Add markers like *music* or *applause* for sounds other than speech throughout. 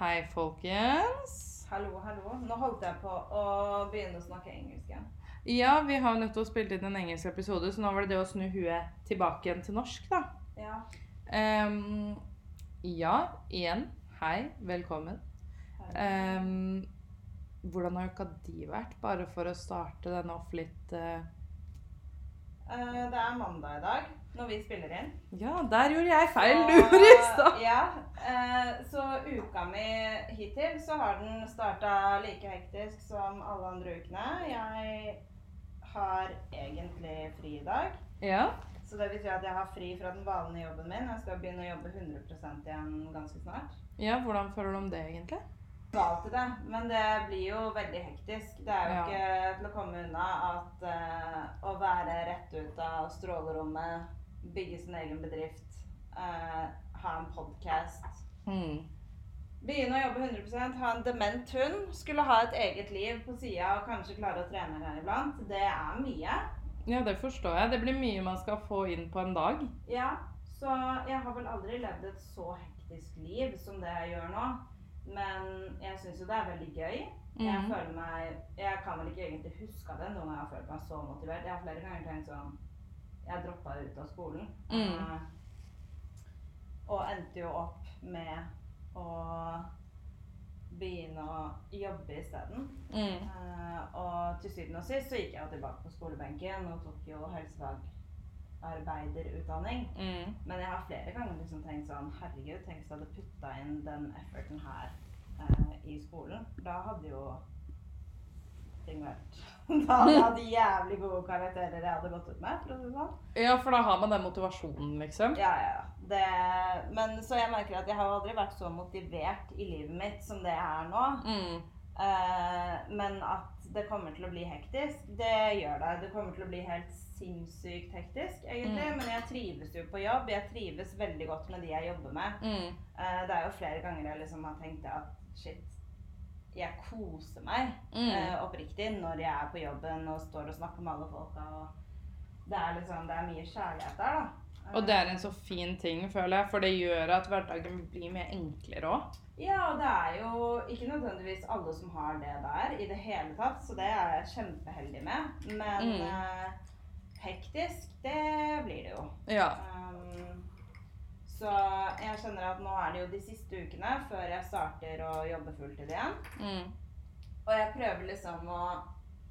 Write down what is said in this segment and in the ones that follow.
Hei, folkens. Hallo, hallo. Nå holdt jeg på å begynne å snakke engelsk igjen. Ja, vi har jo nettopp spilt inn en engelsk episode, så nå var det det å snu huet tilbake igjen til norsk, da. Ja. Um, ja, igjen. Hei, velkommen. Ehm, hvordan har uka di vært? Bare for å starte denne off litt uh... Uh, det er mandag i dag når vi spiller inn. Ja, der gjorde jeg feil du, i stad. Ja, eh, så uka mi hittil så har den starta like hektisk som alle andre ukene. Jeg har egentlig fri i dag. Ja. Så det betyr at jeg har fri fra den vanlige jobben min. Jeg skal begynne å jobbe 100% igjen ganske snart. ja, hvordan føler du om det, egentlig? Valg til det, men det blir jo veldig hektisk. Det er jo Ja. ikke til å komme unna at uh, å være rett ut av strålerommet, bygge sin egen bedrift, eh, ha en podkast Mm. Begynne å jobbe 100% ha en dement hund, skulle ha et eget liv på sida og kanskje klare å trene her iblant. Det er mye. Ja, det forstår jeg. Det blir mye man skal få inn på en dag. Ja, så jeg har vel aldri levd et så hektisk liv som det jeg gjør nå. Men jeg syns jo det er veldig gøy. Jeg Mhm. føler meg Jeg kan vel ikke egentlig huske det noen gang jeg har følt meg så motivert. Jeg har flere ganger tenkt sånn Jeg droppa ut av skolen. Mm. eh, og endte jo opp med å begynne å jobbe isteden. Mm. Uh, og til syvende og sist så gikk jeg jo tilbake på skolebenken og tok jo helsefagarbeiderutdanning. Mm. Men jeg har flere ganger liksom tenkt sånn Herregud, tenk hvis jeg hadde putta inn den efforten her eh, i skolen. Da hadde jo ting vært *laughs* Da hadde jeg hatt jævlig gode karakterer jeg hadde gått ut med. for å si sånn. Ja, for da har man den motivasjonen, liksom. Ja, ja. Det, men så jeg merker at jeg har aldri vært så motivert i livet mitt som det jeg er nå. Mm. Uh, men at det kommer til å bli hektisk, det gjør det. Det kommer til å bli helt sinnssykt hektisk, egentlig. Mm. Men jeg trives jo på jobb. Jeg trives veldig godt med de jeg jobber med. Mm. Uh, det er jo flere ganger jeg liksom har tenkt at shit, jeg koser meg Mm. eh, oppriktig når jeg er på jobben og står og snakker med alle folka. Og det er liksom, det er mye kjærlighet der, da. Og det er en så fin ting, føler jeg, for det gjør at hverdagen blir mye enklere òg. Ja, og det er jo ikke nødvendigvis alle som har det der i det hele tatt, så det er jeg kjempeheldig med. Men Mm. eh, hektisk, det blir det jo. Ja. Um, så jeg skjønner at nå er det jo de siste ukene før jeg starter å jobbe fulltid igjen. Mm. Og jeg prøver liksom å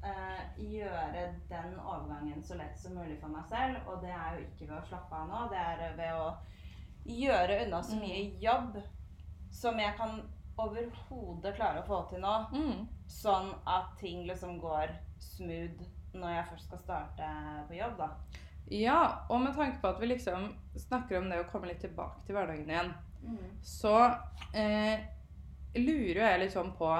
eh, gjøre den overgangen så lett som mulig for meg selv. Og det er jo ikke ved å slappe av nå, det er ved å gjøre unna så mye jobb som jeg kan overhodet klare å få til nå. Mm. Sånn at ting liksom går smooth når jeg først skal starte på jobb, da. Ja, og med tanke på at vi liksom snakker om det å komme litt tilbake til hverdagen igjen, så eh, lurer jeg litt sånn på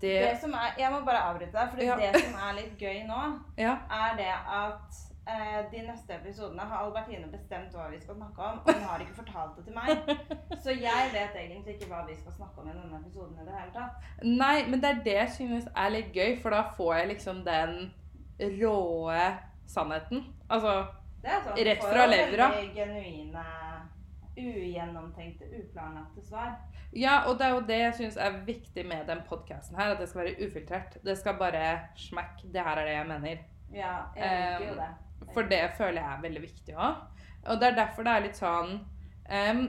det, Det som er, jeg må bare avbryte deg, for Ja. det som er litt gøy nå, *laughs* Ja. er det at eh, de neste episodene har Albertine bestemt hva vi skal snakke om, og hun har ikke fortalt det til meg. *laughs* Så jeg vet egentlig ikke hva vi skal snakke om i denne episoden i det hele tatt. Nei, men det er det jeg synes er litt gøy, for da får jeg liksom den råe sannheten. Altså Det sånn, Rett fra levra. Genuine, ugjennomtenkte, uplanlagte svar. Ja, og det er jo det jeg syns er viktig med den podkasten her. At det skal være ufiltrert. Det skal bare smekk. Det her er det jeg mener. Ja, jeg liker jo det. For det føler jeg er veldig viktig òg. Og det er derfor det er litt sånn um,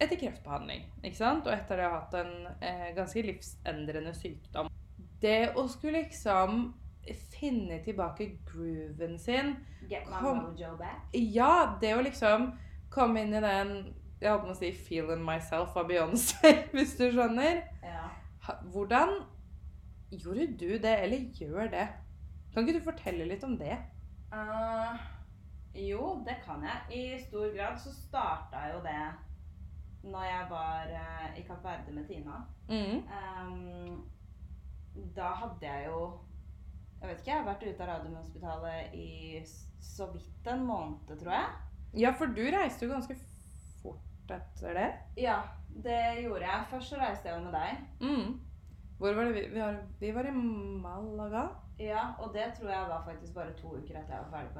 Etter kreftbehandling, ikke sant, og etter det å ha hatt en eh, ganske livsendrende sykdom Det å skulle liksom finne tilbake grooven sin Get my Kom. mojo back. Ja, det å liksom komme inn i den Jeg holdt på å si 'feeling myself' av Beyoncé, *laughs* hvis du skjønner. Ja. Hvordan gjorde du det, eller gjør det? Kan ikke du fortelle litt om det? Uh, jo, det kan jeg. I stor grad så starta jo det når jeg var uh, i Kapp Verde med Tina. Mm. Um, da hadde jeg jo Jeg vet ikke, jeg har vært ute av Radiumhospitalet i så vidt en måned, tror jeg. Ja, for du reiste jo ganske fort etter det. Ja, det gjorde jeg. Først så reiste jeg jo med deg. Mm. Hvor var det vi, vi, var, vi var i Malaga. Ja, og det tror jeg var faktisk bare to uker etter jeg var ferdig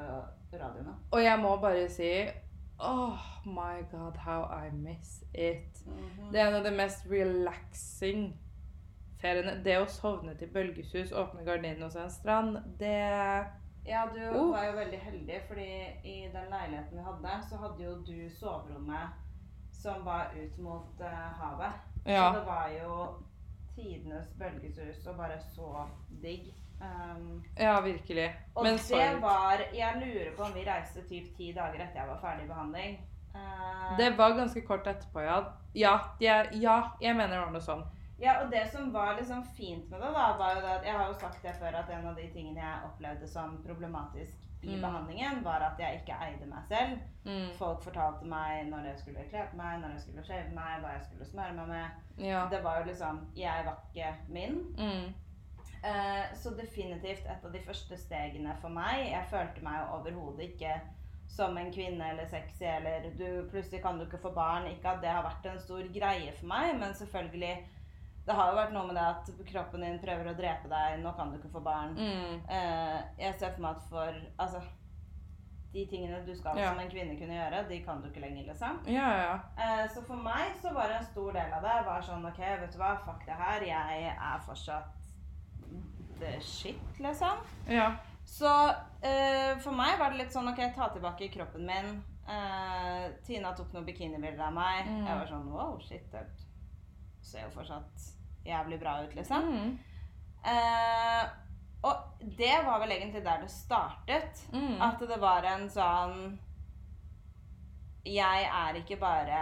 på radioen. Og jeg må bare si Oh my god, how I miss it. Mhm. Det er en av de mest relaxing feriene. Det å sovne til bølgesus, åpne gardinene se en strand, det Ja, du Oh. var jo veldig heldig, fordi i den leiligheten vi hadde, så hadde jo du soverommet som var ut mot uh, havet. Ja. Så det var jo tidenes bølgesus og bare så digg. Um, Ja, virkelig. og Men det var Jeg lurer på om vi reiste typ ti dager etter jeg var ferdig i behandling. Uh, Det var ganske kort etterpå, ja. Ja, jeg, ja, jeg mener det var noe sånn. Ja, og det som var liksom fint med det, da, var jo det at Jeg har jo sagt det før at en av de tingene jeg opplevde som problematisk i Mm. behandlingen, var at jeg ikke eide meg selv. Mm. Folk fortalte meg når jeg skulle kle på meg, når jeg skulle shave meg, hva jeg skulle smøre meg med. Ja. Det var jo liksom Jeg var ikke min. Mm. Eh, så definitivt et av de første stegene for meg. Jeg følte meg jo overhodet ikke som en kvinne eller sexy eller du, Plutselig kan du ikke få barn. Ikke at det har vært en stor greie for meg, men selvfølgelig Det har jo vært noe med det at kroppen din prøver å drepe deg. Nå kan du ikke få barn. Mm. Uh, jeg ser for meg at for Altså De tingene du skal Ja. som en kvinne kunne gjøre, de kan du ikke lenger, liksom. Ja, ja. Uh, så for meg så var det en stor del av det var sånn OK, vet du hva, fuck det her. Jeg er fortsatt the shit, liksom. Ja. Så uh, for meg var det litt sånn OK, ta tilbake kroppen min. Tina tok noen bikinibilder av meg. Mm. Jeg var sånn wow, shit, det ser jo fortsatt jævlig bra ut, liksom. Mm. Eh, og det var vel egentlig der det startet. Mm. At det var en sånn Jeg er ikke bare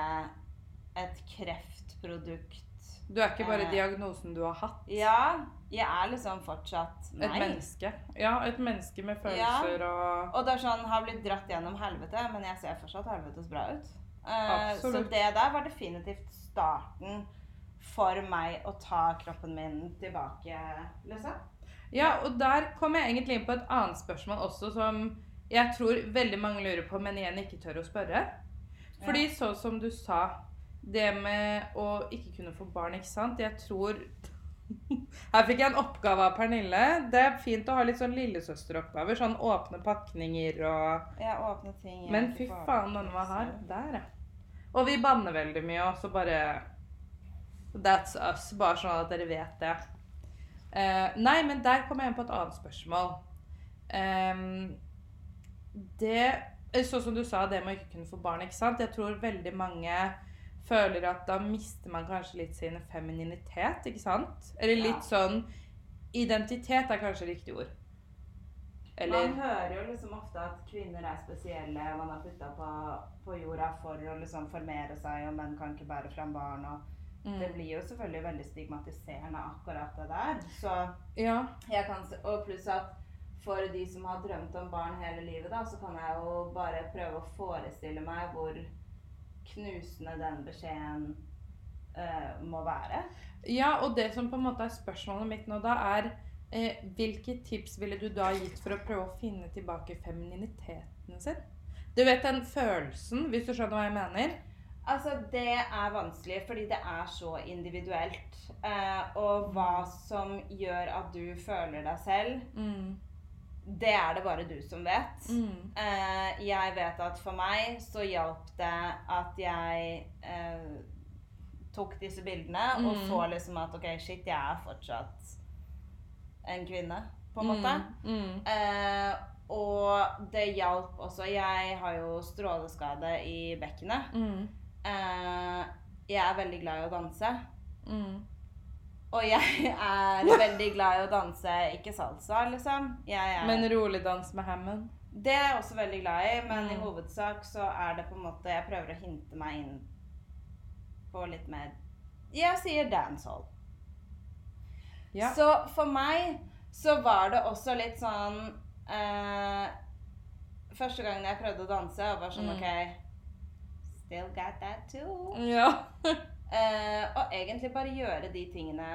et kreftprodukt. Du er ikke bare Eh. diagnosen du har hatt. Ja, jeg er liksom fortsatt Et menneske. Ja, et menneske med følelser og Og det er sånn, har blitt dratt gjennom helvete, men jeg ser fortsatt helvetes bra ut. Eh, så det der var definitivt starten for meg å ta kroppen min tilbake, liksom. Ja, og der kom jeg egentlig inn på et annet spørsmål også som jeg tror veldig mange lurer på, men igjen ikke tør å spørre. Fordi sånn som du sa, det med å ikke kunne få barn, ikke sant? Jeg tror *laughs* Her fikk jeg en oppgave av Pernille. Det er fint å ha litt sånn lillesøsteroppgaver. Sånn åpne pakninger og Ja, åpne ting Men fy faen, denne var hard. Der, ja. Og vi banner veldig mye, og så bare That's us. Bare sånn at dere vet det. Uh, nei, men der kom jeg inn på et annet spørsmål. Um, det Sånn som du sa, det med å ikke kunne få barn, ikke sant. Jeg tror veldig mange føler at da mister man kanskje litt sin femininitet, ikke sant? Eller Ja. litt sånn Identitet er kanskje riktig ord. Eller Man hører jo liksom ofte at kvinner er spesielle, man er flytta på, på jorda for å liksom formere seg, og menn kan ikke bære fram barn. og. Det blir jo selvfølgelig veldig stigmatiserende, akkurat det der. Så Ja. kan, og pluss at for de som har drømt om barn hele livet, da, så kan jeg jo bare prøve å forestille meg hvor knusende den beskjeden uh, må være. Ja, og det som på en måte er spørsmålet mitt nå da, er eh, hvilke tips ville du da gitt for å prøve å finne tilbake femininiteten sin? Du vet den følelsen, hvis du skjønner hva jeg mener? Altså, det er vanskelig, fordi det er så individuelt. Eh, og hva som gjør at du føler deg selv, Mm. det er det bare du som vet. Mm. Eh, jeg vet at for meg så hjalp det at jeg eh, tok disse bildene og Mm. så liksom at OK, shit, jeg er fortsatt en kvinne, på en måte. Mm. Mm. Eh, og det hjalp også. Jeg har jo stråleskade i bekkenet. Eh, jeg er veldig glad i å danse. Mm. Og jeg *laughs* er veldig glad i å danse, ikke salsa, liksom. Er, Men rolig dans med Hammond? det er jeg også veldig glad i, men i Mm. hovedsak så er det på en måte Jeg prøver å hinte meg inn på litt mer Jeg sier dancehall. Ja. Så for meg så var det også litt sånn eh, Første gangen jeg prøvde å danse, og var sånn Mm. OK Still got that too. Ja. uh, *laughs* og egentlig bare gjøre de tingene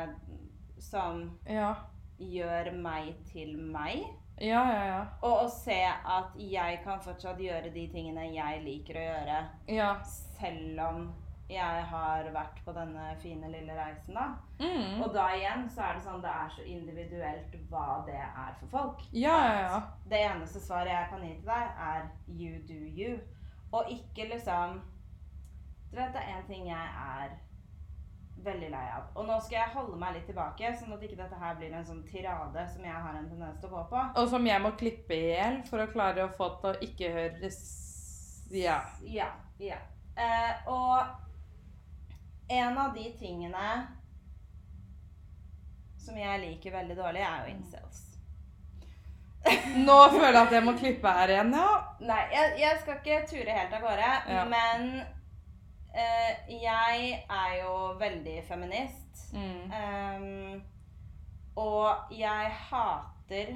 som Ja. gjør meg til meg. Ja, ja, ja. Og å se at jeg kan fortsatt gjøre de tingene jeg liker å gjøre, Ja. selv om jeg har vært på denne fine lille reisen, da. Mm. Og da igjen så er det sånn det er så individuelt hva det er for folk. Ja, ja, ja. Det eneste svaret jeg kan gi til deg, er you do you. og ikke liksom Du vet, det er én ting jeg er veldig lei av. Og nå skal jeg holde meg litt tilbake, sånn at ikke dette her blir en sånn tirade som jeg har en tendens til å gå på. Og som jeg må klippe i hjel for å klare å få til å ikke høres Ja. Ja. ja. Eh, og en av de tingene som jeg liker veldig dårlig, er jo incels. *laughs* Nå føler jeg at jeg må klippe her igjen, ja. Nei, jeg, jeg skal ikke ture helt av gårde, Ja. men eh, jeg er jo veldig feminist. Mm. Um, og jeg hater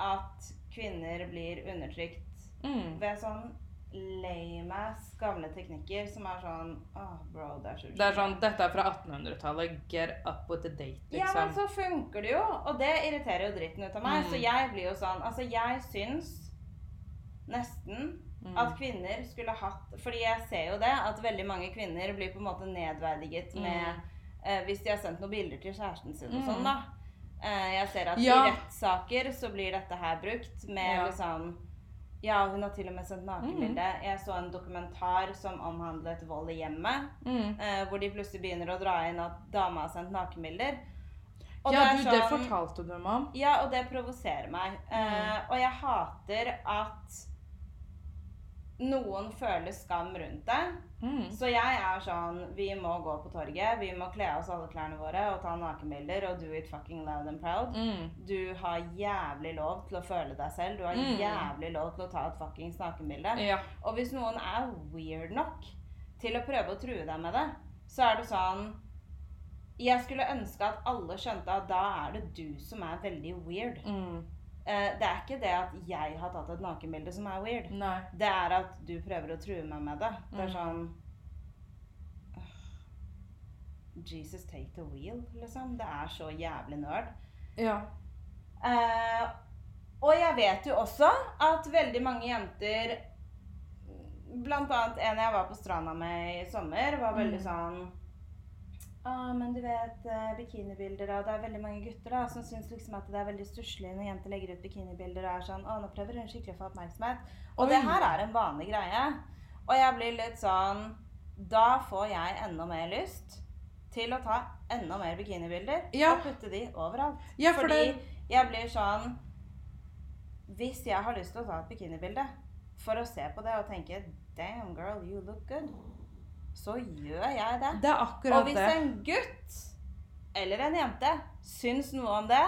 at kvinner blir undertrykt Mm. ved sånn lame ass gamle teknikker som er sånn oh, bro, det er så Det er sånn Dette er fra 1800-tallet. Get up with the date, Ja, men liksom. så funker det jo, og det irriterer jo dritten ut av meg. Mm. Så jeg blir jo sånn Altså, jeg syns nesten Mm. at kvinner skulle hatt Fordi jeg ser jo det, at veldig mange kvinner blir på en måte nedverdiget med eh, Hvis de har sendt noen bilder til kjæresten sin og Mm. sånn, da. Eh, jeg ser at Ja. i rettssaker så blir dette her brukt med Ja. liksom Ja, hun har til og med sendt nakenbilde. Jeg så en dokumentar som omhandlet vold i hjemmet. Mm. Eh, hvor de plutselig begynner å dra inn at dama har sendt nakenbilder. Og Ja, det du, sånn, det fortalte du meg om. Ja, og det provoserer meg. Eh, og jeg hater at noen føler skam rundt det. Mm. Så jeg er sånn Vi må gå på torget, vi må kle av oss alle klærne våre og ta nakenbilder og do it fucking loud and proud. Mm. Du har jævlig lov til å føle deg selv. Du har Mm. jævlig lov til å ta et fuckings nakenbilde. Ja. Og hvis noen er weird nok til å prøve å true deg med det, så er det sånn Jeg skulle ønske at alle skjønte at da er det du som er veldig weird. Mm. Eh, det er ikke det at jeg har tatt et nakenbilde som er weird. Nei. Det er at du prøver å true meg med det. Det er Mm. sånn Jesus take the wheel, liksom. Det er så jævlig nerd. Ja. Eh, og jeg vet jo også at veldig mange jenter Blant annet en jeg var på stranda med i sommer, var veldig Mm. sånn ah, men du vet, eh, bikinibilder og Det er veldig mange gutter da som syns liksom at det er veldig stusslig når jenter legger ut bikinibilder og er sånn Å, nå prøver hun skikkelig å få oppmerksomhet. Og Oi. det her er en vanlig greie. Og jeg blir litt sånn Da får jeg enda mer lyst til å ta enda mer bikinibilder Ja. og putte de overalt. Ja, for Fordi det jeg blir sånn Hvis jeg har lyst til å ta et bikinibilde for å se på det og tenke Damn, girl, you look good. Så gjør jeg det. Det er Og hvis det. en gutt eller en jente syns noe om det,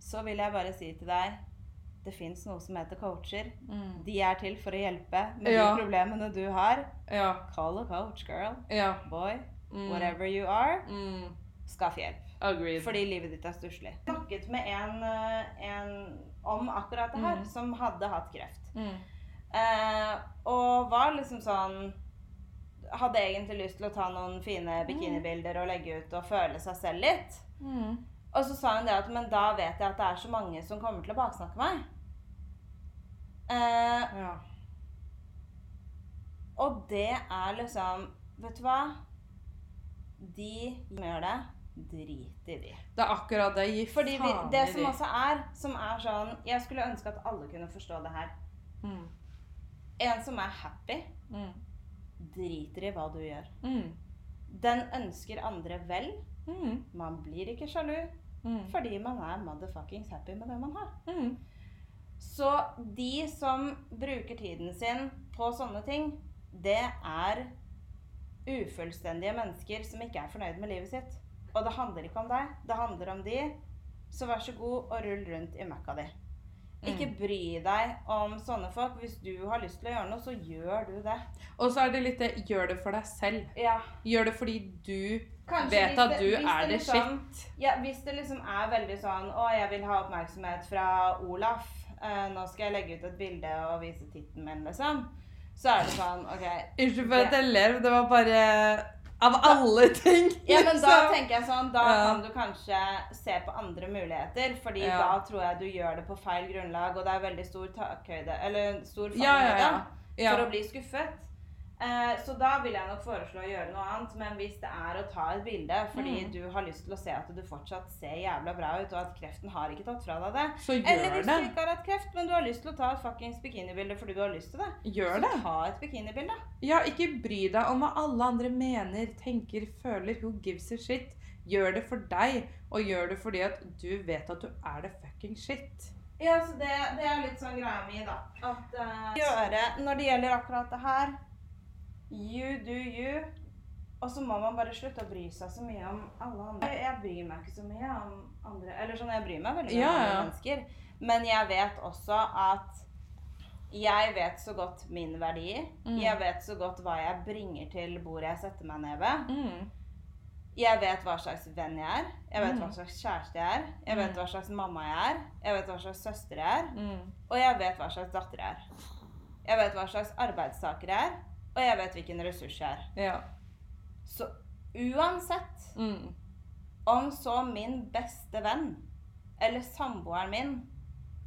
så vil jeg bare si til deg det fins noe som heter coacher. Mm. De er til for å hjelpe med Ja. de problemene du har. Ja. Call a coach, girl. Ja. Boy. Mm. Whatever you are. Mm. Skaff hjelp. Agreed. Fordi livet ditt er stusslig. Jeg snakket med en, eh, en om akkurat det her, Mm. som hadde hatt kreft. Mm. Eh, og var liksom sånn Hadde egentlig lyst til å ta noen fine bikinibilder og legge ut og føle seg selv litt. Mm. Og så sa hun det at men da vet jeg at det er så mange som kommer til å baksnakke meg. Eh, Ja. og det er liksom Vet du hva? De som gjør det, drit i de. Det er akkurat det. Gi faen i de. det som også er, som er sånn Jeg skulle ønske at alle kunne forstå det her. Mm. En som er happy, Mm. Driter i hva du gjør. Mm. Den ønsker andre vel. Mm. Man blir ikke sjalu Mm. fordi man er motherfuckings happy med det man har. Mm. Så de som bruker tiden sin på sånne ting, det er ufullstendige mennesker som ikke er fornøyd med livet sitt. Og det handler ikke om deg, det handler om de. Så vær så god og rull rundt i møkka di. Ikke Mm. bry deg om sånne folk. Hvis du har lyst til å gjøre noe, så gjør du det. Og så er det litt det gjør det for deg selv. Ja, Gjør det fordi du Kanskje vet det, at du er det det liksom- shit. Ja, hvis det liksom er veldig sånn Å, jeg vil ha oppmerksomhet fra Olaf. Eh, nå skal jeg legge ut et bilde og vise titten min, liksom. Så er det sånn OK. Unnskyld for at jeg ler, det var bare Av alle ting. Ja, men da liksom. tenker jeg sånn Da Ja. kan du kanskje se på andre muligheter. Fordi Ja. da tror jeg du gjør det på feil grunnlag, og det er veldig stor takhøyde Eller stor fallhøyde Ja, for å bli skuffet. Eh, så da vil jeg nok foreslå å gjøre noe annet. Men hvis det er å ta et bilde fordi Mm. du har lyst til å se at du fortsatt ser jævla bra ut, og at kreften har ikke tatt fra deg det Så Eller hvis det. du ikke har hatt kreft, men du har lyst til å ta et fuckings bikinibilde fordi du har lyst til det, Gjør så det. ta et bikinibilde. Ja, ikke bry deg om hva alle andre mener, tenker, føler. Who gives a shit? Gjør det for deg, og gjør det fordi at du vet at du er det fucking shit. Ja, så det, det er litt sånn greia mi, da. At uh, gjøre Når det gjelder akkurat det her You do you. Og så må man bare slutte å bry seg så mye om alle andre. Jeg bryr meg ikke så mye om andre Eller sånn, jeg bryr meg veldig mye Ja, om andre mennesker. Men jeg vet også at jeg vet så godt min verdi. Mm. Jeg vet så godt hva jeg bringer til bordet jeg setter meg ned ved. Mm. Jeg vet hva slags venn jeg er. Jeg vet Mm. hva slags kjæreste jeg er. Jeg vet Mm. hva slags mamma jeg er. Jeg vet hva slags søster jeg er. Mm. Og jeg vet hva slags datter jeg er. Jeg vet hva slags arbeidstaker jeg er. Og jeg vet hvilken ressurs jeg er. Ja. Så uansett Mm. om så min beste venn eller samboeren min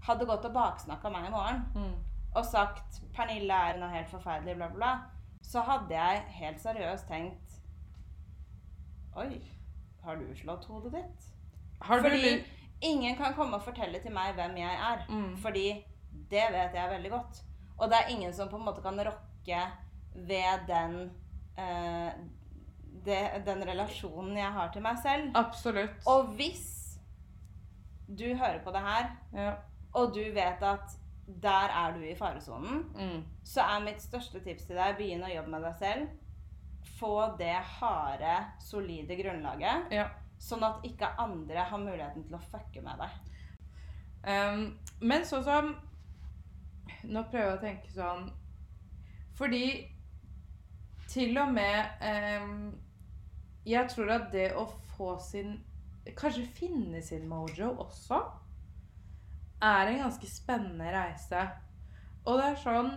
hadde gått og baksnakka meg i morgen Mm. og sagt 'Pernille er noe helt forferdelig', bla, bla, bla, så hadde jeg helt seriøst tenkt Oi, har du slått hodet ditt? Har du Fordi du... ingen kan komme og fortelle til meg hvem jeg er. Mm. Fordi det vet jeg veldig godt. Og det er ingen som på en måte kan rokke ved den eh, det, den relasjonen jeg har til meg selv. Absolutt. Og hvis du hører på det her, ja. og du vet at der er du i faresonen, Mm. så er mitt største tips til deg begynn å jobbe med deg selv. Få det harde, solide grunnlaget, ja. sånn at ikke andre har muligheten til å fucke med deg. Um, men sånn som Nå prøver jeg å tenke sånn Fordi til og med um, Jeg tror at det å få sin Kanskje finne sin mojo også er en ganske spennende reise. Og det er sånn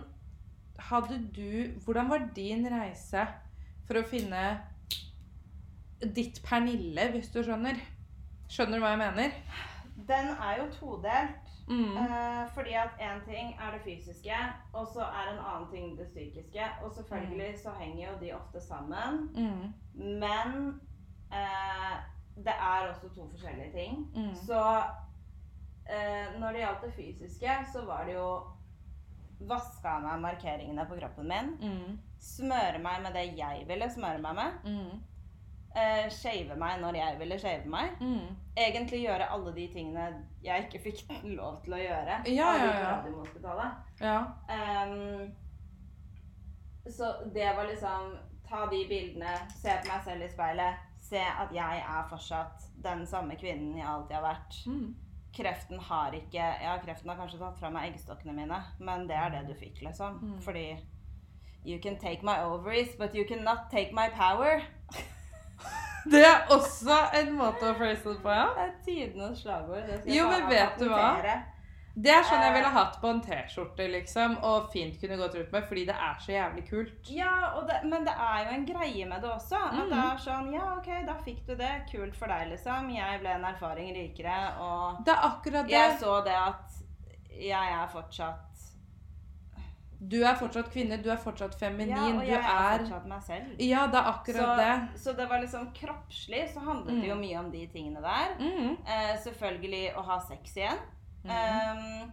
Hadde du Hvordan var din reise for å finne ditt Pernille, hvis du skjønner? Skjønner du hva jeg mener? Den er jo todelt. Mm. Eh, fordi at én ting er det fysiske, og så er en annen ting det psykiske. Og selvfølgelig så henger jo de ofte sammen. Mm. Men uh, det er også to forskjellige ting. Mm. Så uh, når det gjaldt det fysiske, så var det jo Vaska av meg markeringene på kroppen min. Mm. Smøre meg med det jeg ville smøre meg med. Eh, shave meg når jeg ville shave meg. Mm. Egentlig gjøre alle de tingene jeg ikke fikk lov til å gjøre. Ja, ja, ja. Ja. Um, så det var liksom Ta de bildene, se på meg selv i speilet. Se at jeg er fortsatt den samme kvinnen jeg alltid har vært. Mm. Kreften har ikke Ja, kreften har kanskje tatt fra meg eggstokkene mine, men det er det du fikk, liksom. Mm. Fordi You can take my ovaries, but you cannot take my power. *laughs* *laughs* Det er også en måte å phrase det på, ja. Det er tidenes slagord. Det Jo, men vet du hva? Det er sånn jeg Eh. ville hatt på en T-skjorte, liksom, og fint kunne gått rundt med, fordi det er så jævlig kult. Ja, det, men det er jo en greie med det også. At mm. det er sånn Ja, OK, da fikk du det. Kult for deg, liksom. Jeg ble en erfaring rikere, og Det er akkurat jeg så det at jeg er fortsatt Du er fortsatt kvinne, du er fortsatt feminin, Ja, og jeg er er fortsatt meg selv. Ja, det er akkurat det. Så, så det var liksom kroppslig så handlet det jo Mm. mye om de tingene der. Mm. Eh, selvfølgelig å ha sex igjen. Mm. Um,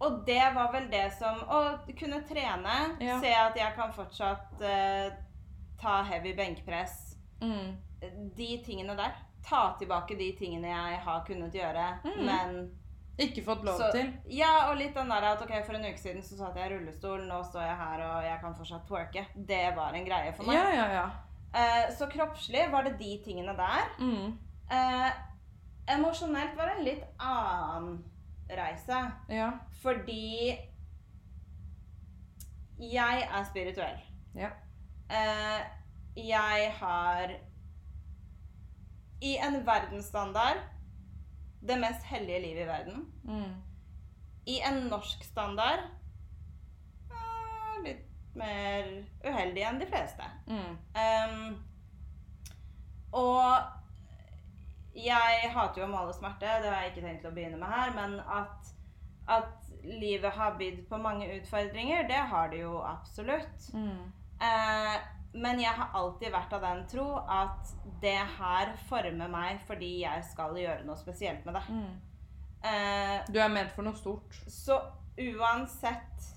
og det var vel det som Å kunne trene. Ja. Se at jeg kan fortsatt eh, ta heavy benkpress. Mm. De tingene der. Ta tilbake de tingene jeg har kunnet gjøre, Mhm. men Ikke fått lov så, til. Ja, og litt den der at ok, for en uke siden så satt jeg i rullestol, nå står jeg her og jeg kan fortsatt twerke. Det var en greie for meg. Ja, ja, ja. Eh, så kroppslig var det de tingene der. Mm. Eh, emosjonelt var det en litt annen reise. Ja. Fordi jeg er spirituell. Ja. Eh, jeg har i en verdensstandard det mest hellige livet i verden. Mm. I en norsk standard litt mer uheldig enn de fleste. Mm. Um, og jeg hater jo å male smerte, det har jeg ikke tenkt å begynne med her, men at at livet har bydd på mange utfordringer. Det har det jo absolutt. Mm. Eh, men jeg har alltid vært av den tro at det her former meg fordi jeg skal gjøre noe spesielt med det. Mm. Eh, Du er ment for noe stort. så uansett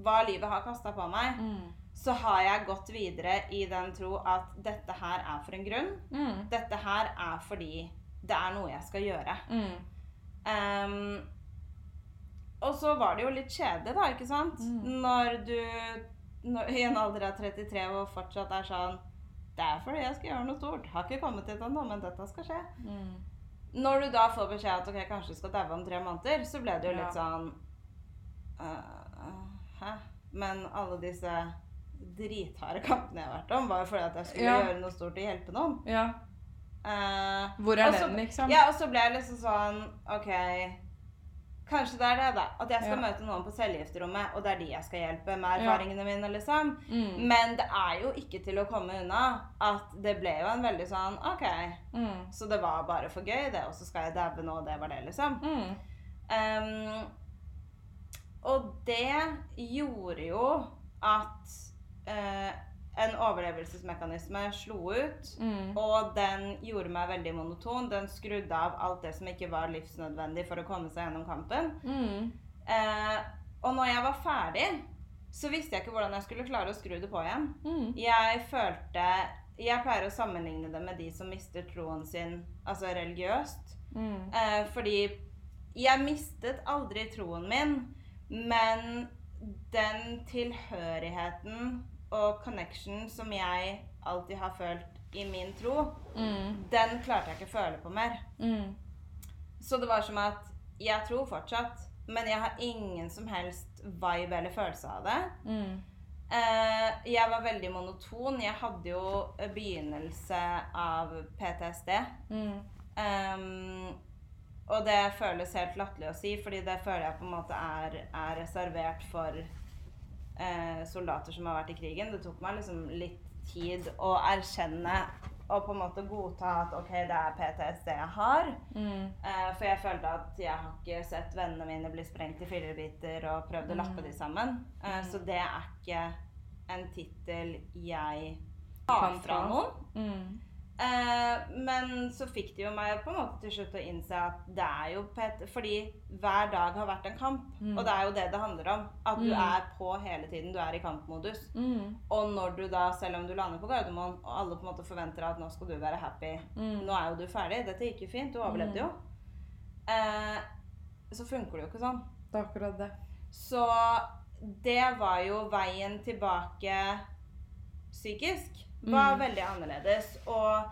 hva livet har kasta på meg, Mm. så har jeg gått videre i den tro at dette her er for en grunn. Mm. Dette her er fordi det er noe jeg skal gjøre. Mm. Ehm, og så var det jo litt kjedelig, da, ikke sant? Mm. Når du i en alder av 33 og fortsatt er sånn Det er fordi jeg skal gjøre noe stort. Har ikke kommet dit ennå, men dette skal skje. Mm. Når du da får beskjed at ok, kanskje du skal daue om tre måneder, så ble det jo Ja. litt sånn uh, Hæ? Men alle disse dritharde kampene jeg har vært om, var jo fordi at jeg skulle Ja. gjøre noe stort og hjelpe noen. Ja. Uh, Hvor er den, liksom? Ja, og så ble jeg liksom sånn OK. Kanskje det er det, da. At jeg skal Ja. møte noen på cellegifterommet, og det er de jeg skal hjelpe med erfaringene mine, liksom. Mm. Men det er jo ikke til å komme unna at det ble jo en veldig sånn OK. Mm. Så det var bare for gøy, det, og så skal jeg daue nå, og det var det, liksom. Mm. Um, og det gjorde jo at eh, en overlevelsesmekanisme slo ut. Mm. Og den gjorde meg veldig monoton. Den skrudde av alt det som ikke var livsnødvendig for å komme seg gjennom kampen. Mm. Eh, og når jeg var ferdig, så visste jeg ikke hvordan jeg skulle klare å skru det på igjen. Mm. Jeg følte Jeg pleier å sammenligne det med de som mister troen sin altså religiøst. Mm. Eh, fordi jeg mistet aldri troen min, men den tilhørigheten og connection som jeg alltid har følt i min tro, Mm. den klarte jeg ikke å føle på mer. Mm. Så det var som at jeg tror fortsatt, men jeg har ingen som helst vibe eller følelse av det. Mm. Eh, jeg var veldig monoton. Jeg hadde jo begynnelse av PTSD. Mm. Ehm, og det føles helt latterlig å si, fordi det føler jeg på en måte er, er reservert for eh, soldater som har vært i krigen. Det tok meg liksom litt tid å erkjenne og på en måte godta at ok, det er PTSD jeg har. Mm. Eh, for jeg følte at jeg har ikke sett vennene mine bli sprengt i fillebiter og prøvd å lappe de sammen. Eh, så det er ikke en tittel jeg har Kan fra noen. Mm. Eh, men så fikk de jo meg på en måte til slutt å innse at det er jo pet, Fordi hver dag har vært en kamp. Mm. Og det er jo det det handler om. At du Mm. er på hele tiden. Du er i kampmodus. Mm. Og når du da, selv om du lander på Gardermoen, og alle på en måte forventer at nå skal du være happy Mm. Nå er jo du ferdig. Dette gikk jo fint. Du overlevde jo. Eh, så funker det jo ikke sånn. Det er akkurat det. Så det var jo veien tilbake psykisk. Var Mm. veldig annerledes. Og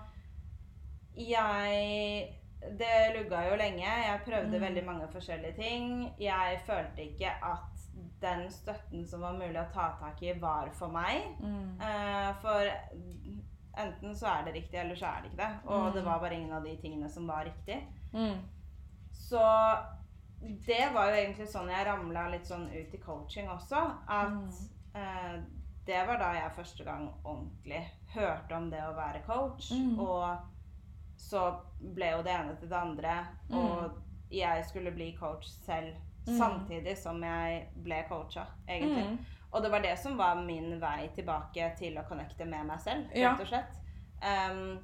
jeg Det lugga jo lenge. Jeg prøvde Mm. veldig mange forskjellige ting. Jeg følte ikke at den støtten som var mulig å ta tak i, var for meg. Mm. Uh, for enten så er det riktig, eller så er det ikke det. Og Mm. det var bare ingen av de tingene som var riktig. Mm. Så det var jo egentlig sånn jeg ramla litt sånn ut i coaching også. At Mm. Det var da jeg første gang ordentlig hørte om det å være coach. Mm. Og så ble jo det ene til det andre. Og jeg skulle bli coach selv Mm. samtidig som jeg ble coacha, egentlig. Mm. Og det var det som var min vei tilbake til å connecte med meg selv, rett og slett. Um,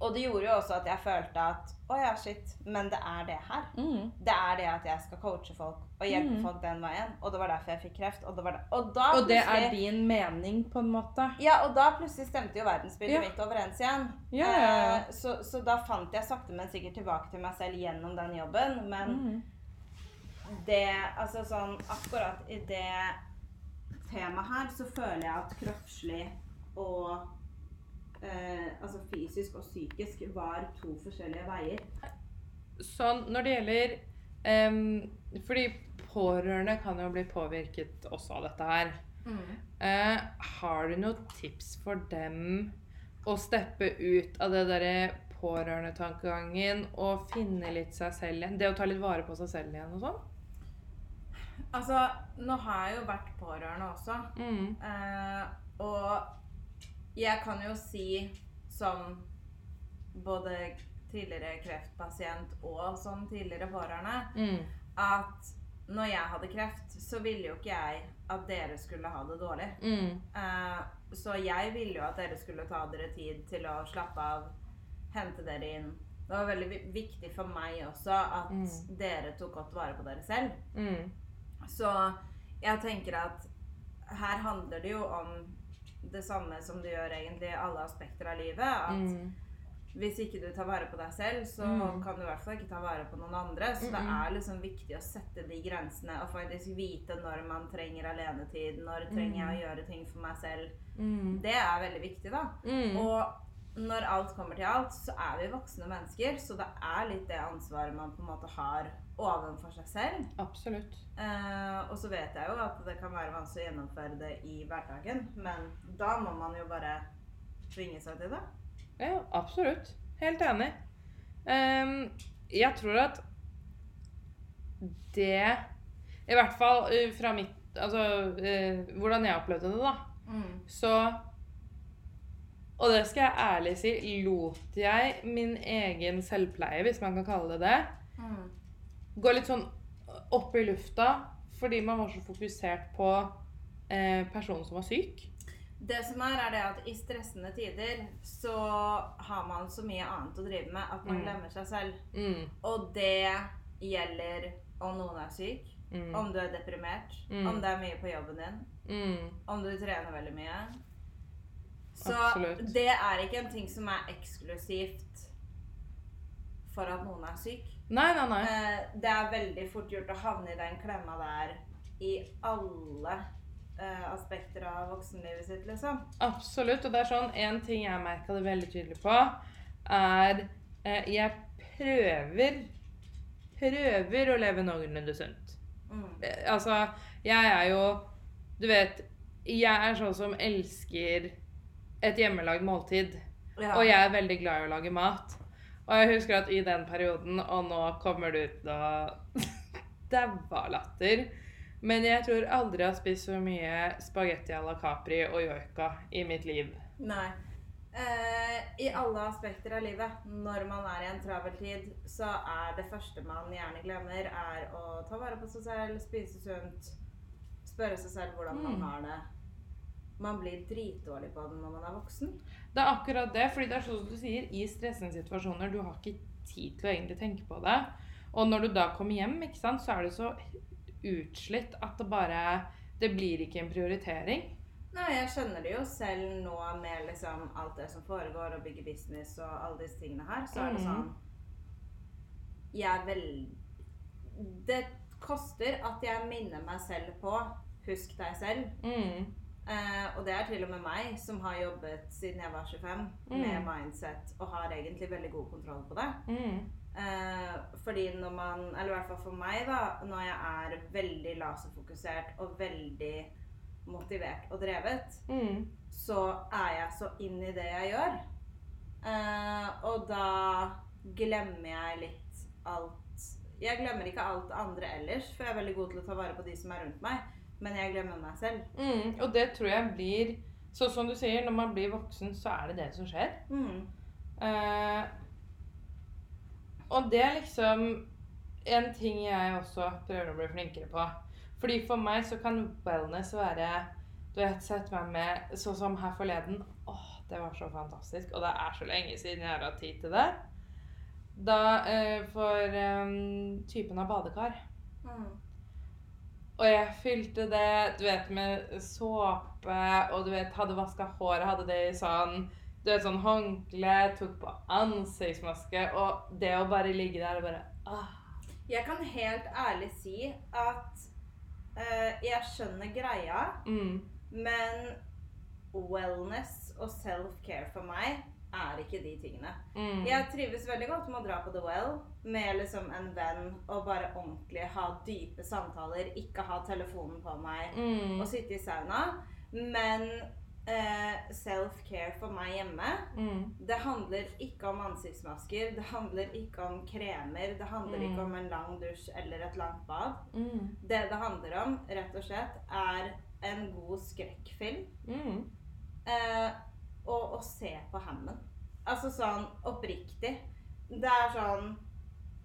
og det gjorde jo også at jeg følte at å ja, shit, men det er det her. Mm. Det er det at jeg skal coache folk og hjelpe Mm. folk den veien. Og det var derfor jeg fikk kreft. Og, det var det. og, da Og det er din mening, på en måte. Ja, og da plutselig stemte jo verdensbildet Ja. mitt overens igjen. Ja, ja, ja. Eh, Så, så da fant jeg sakte, men sikkert tilbake til meg selv gjennom den jobben. Men Mm. det Altså sånn akkurat i det temaet her, så føler jeg at kroppslig og eh, Altså fysisk og psykisk var to forskjellige veier. Sånn, når det gjelder um, Fordi pårørende kan jo bli påvirket også av dette her. Eh, har du noen tips for dem å steppe ut av det derre pårørendetankegangen og finne litt seg selv igjen? Det å ta litt vare på seg selv igjen og sånn? Altså, nå har jeg jo vært pårørende også. Mm. Uh, og jeg kan jo si som både tidligere kreftpasient og som tidligere pårørende Mm. at når jeg hadde kreft, så ville jo ikke jeg at dere skulle ha det dårlig. Mm. Uh, så jeg ville jo at dere skulle ta dere tid til å slappe av, hente dere inn. Det var veldig viktig for meg også at Mm. dere tok godt vare på dere selv. Mm. Så jeg tenker at her handler det jo om det samme som du gjør egentlig i alle aspekter av livet. At Mm. hvis ikke du tar vare på deg selv, så Mm. kan du i hvert fall ikke ta vare på noen andre. Så det er liksom viktig å sette de grensene og faktisk vite når man trenger alenetid. Når trenger jeg å gjøre ting for meg selv. Mm. Det er veldig viktig, da. Mm. Og når alt kommer til alt, så er vi voksne mennesker, så det er litt det ansvaret man på en måte har overfor seg selv. Absolutt. Eh, og så vet jeg jo at det kan være vanskelig å gjennomføre det i hverdagen, men da må man jo bare tvinge seg til det. Ja, absolutt. Helt enig. Um, jeg tror at det I hvert fall eh, fra mitt Altså uh, hvordan jeg opplevde det, da. Så Og det skal jeg ærlig si, lot jeg min egen selvpleie, hvis man kan kalle det det, Mm. gå litt sånn opp i lufta fordi man var så fokusert på eh, personen som var syk. Det som er, er det at i stressende tider så har man så mye annet å drive med at man Mm. glemmer seg selv. Mm, Og det gjelder om noen er syk, mm, om du er deprimert, Mm. om det er mye på jobben din, mm, om du trener veldig mye. Så Absolutt. det er ikke en ting som er eksklusivt for at noen er syk. Nei, nei, nei. Eh, det er veldig fort gjort å havne i den klemma der i alle eh, aspekter av voksenlivet sitt, liksom. Absolutt. Og det er sånn En ting jeg merka det veldig tydelig på, er eh, Jeg prøver Prøver å leve noenlunde sunt. Mm. Eh, altså, jeg er jo Du vet, jeg er sånn som elsker et hjemmelagd måltid. Ja. Og jeg er veldig glad i å lage mat. Og jeg husker at i den perioden, og nå kommer du ut å *laughs* daua latter Men jeg tror aldri jeg har spist så mye spagetti à la Capri og joika i mitt liv. Nei. Eh, I alle aspekter av livet, når man er i en travel tid, så er det første man gjerne glemmer, er å ta vare på seg selv, spise sunt, spørre seg selv hvordan man Mm. har det. Man blir dritdårlig på det når man er voksen. Det er akkurat det, fordi det er sånn som du sier, i stressende situasjoner, du har ikke tid til å egentlig tenke på det. Og når du da kommer hjem, ikke sant, så er du så utslitt at det bare Det blir ikke en prioritering. Nei, jeg skjønner det jo selv nå med liksom alt det som foregår, og bygge business og alle disse tingene her, så er det Mhm. sånn Jeg er vel Det koster at jeg minner meg selv på Husk deg selv. Mm. Eh, og det er til og med meg som har jobbet siden jeg var 25 Mm. med mindset og har egentlig veldig god kontroll på det. Mm. Uh, fordi når man, eller i hvert fall for meg, da, når jeg er veldig laserfokusert og veldig motivert og drevet, Mm. så er jeg så inn i det jeg gjør. Uh, og da glemmer jeg litt alt Jeg glemmer ikke alt andre ellers, for jeg er veldig god til å ta vare på de som er rundt meg. Men jeg glemmer meg selv. Mm. Og det tror jeg blir Sånn som du sier, når man blir voksen, så er det det som skjer. Mm. Uh, og det er liksom en ting jeg også prøver å bli flinkere på. Fordi for meg så kan wellness være Du vet, sett meg med sånn som her forleden. Åh, det var så fantastisk. Og det er så lenge siden jeg har hatt tid til det. Da uh, for um, typen av badekar. Mm. Og jeg fylte det du vet, med såpe, og du vet, hadde vaska håret, hadde det i sånn du vet, sånn håndkle, tok på ansiktsmaske, og det å bare ligge der og bare ah. Jeg kan helt ærlig si at uh, jeg skjønner greia, mm, men wellness og self-care for meg er ikke de tingene. mm, Jeg trives veldig godt med å dra på The Well med liksom en venn og bare ordentlig ha dype samtaler, ikke ha telefonen på meg mm, og sitte i sauna. Men eh, self-care for meg hjemme mm, Det handler ikke om ansiktsmasker, det handler ikke om kremer, det handler Mm. ikke om en lang dusj eller et langt bad. mm, Det det handler om, rett og slett, er en god skrekkfilm. mm, Eh, og å se på hammen. Altså sånn oppriktig. Det er sånn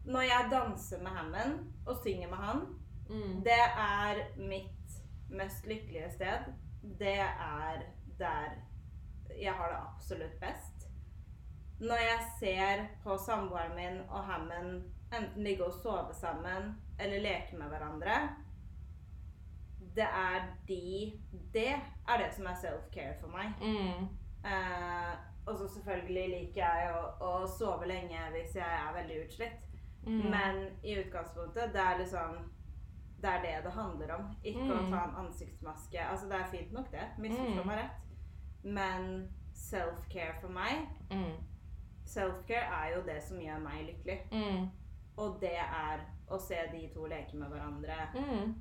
Når jeg danser med hammen og synger med han, Mm. Det er mitt mest lykkelige sted. Det er der jeg har det absolutt best. Når jeg ser på samboeren min og hammen enten ligge og sove sammen eller leke med hverandre Det er de Det er det som er self-care for meg. Mm. Eh, og så selvfølgelig liker jeg å, å sove lenge hvis jeg er veldig utslitt. Mm. Men i utgangspunktet, det er liksom Det er det det handler om. Ikke å Mm. ta en ansiktsmaske. Altså, det er fint nok, det. Misforstå Mm. meg rett. Men self-care for meg Mm. Self-care er jo det som gjør meg lykkelig. Mm. Og det er å se de to leke med hverandre. Mm.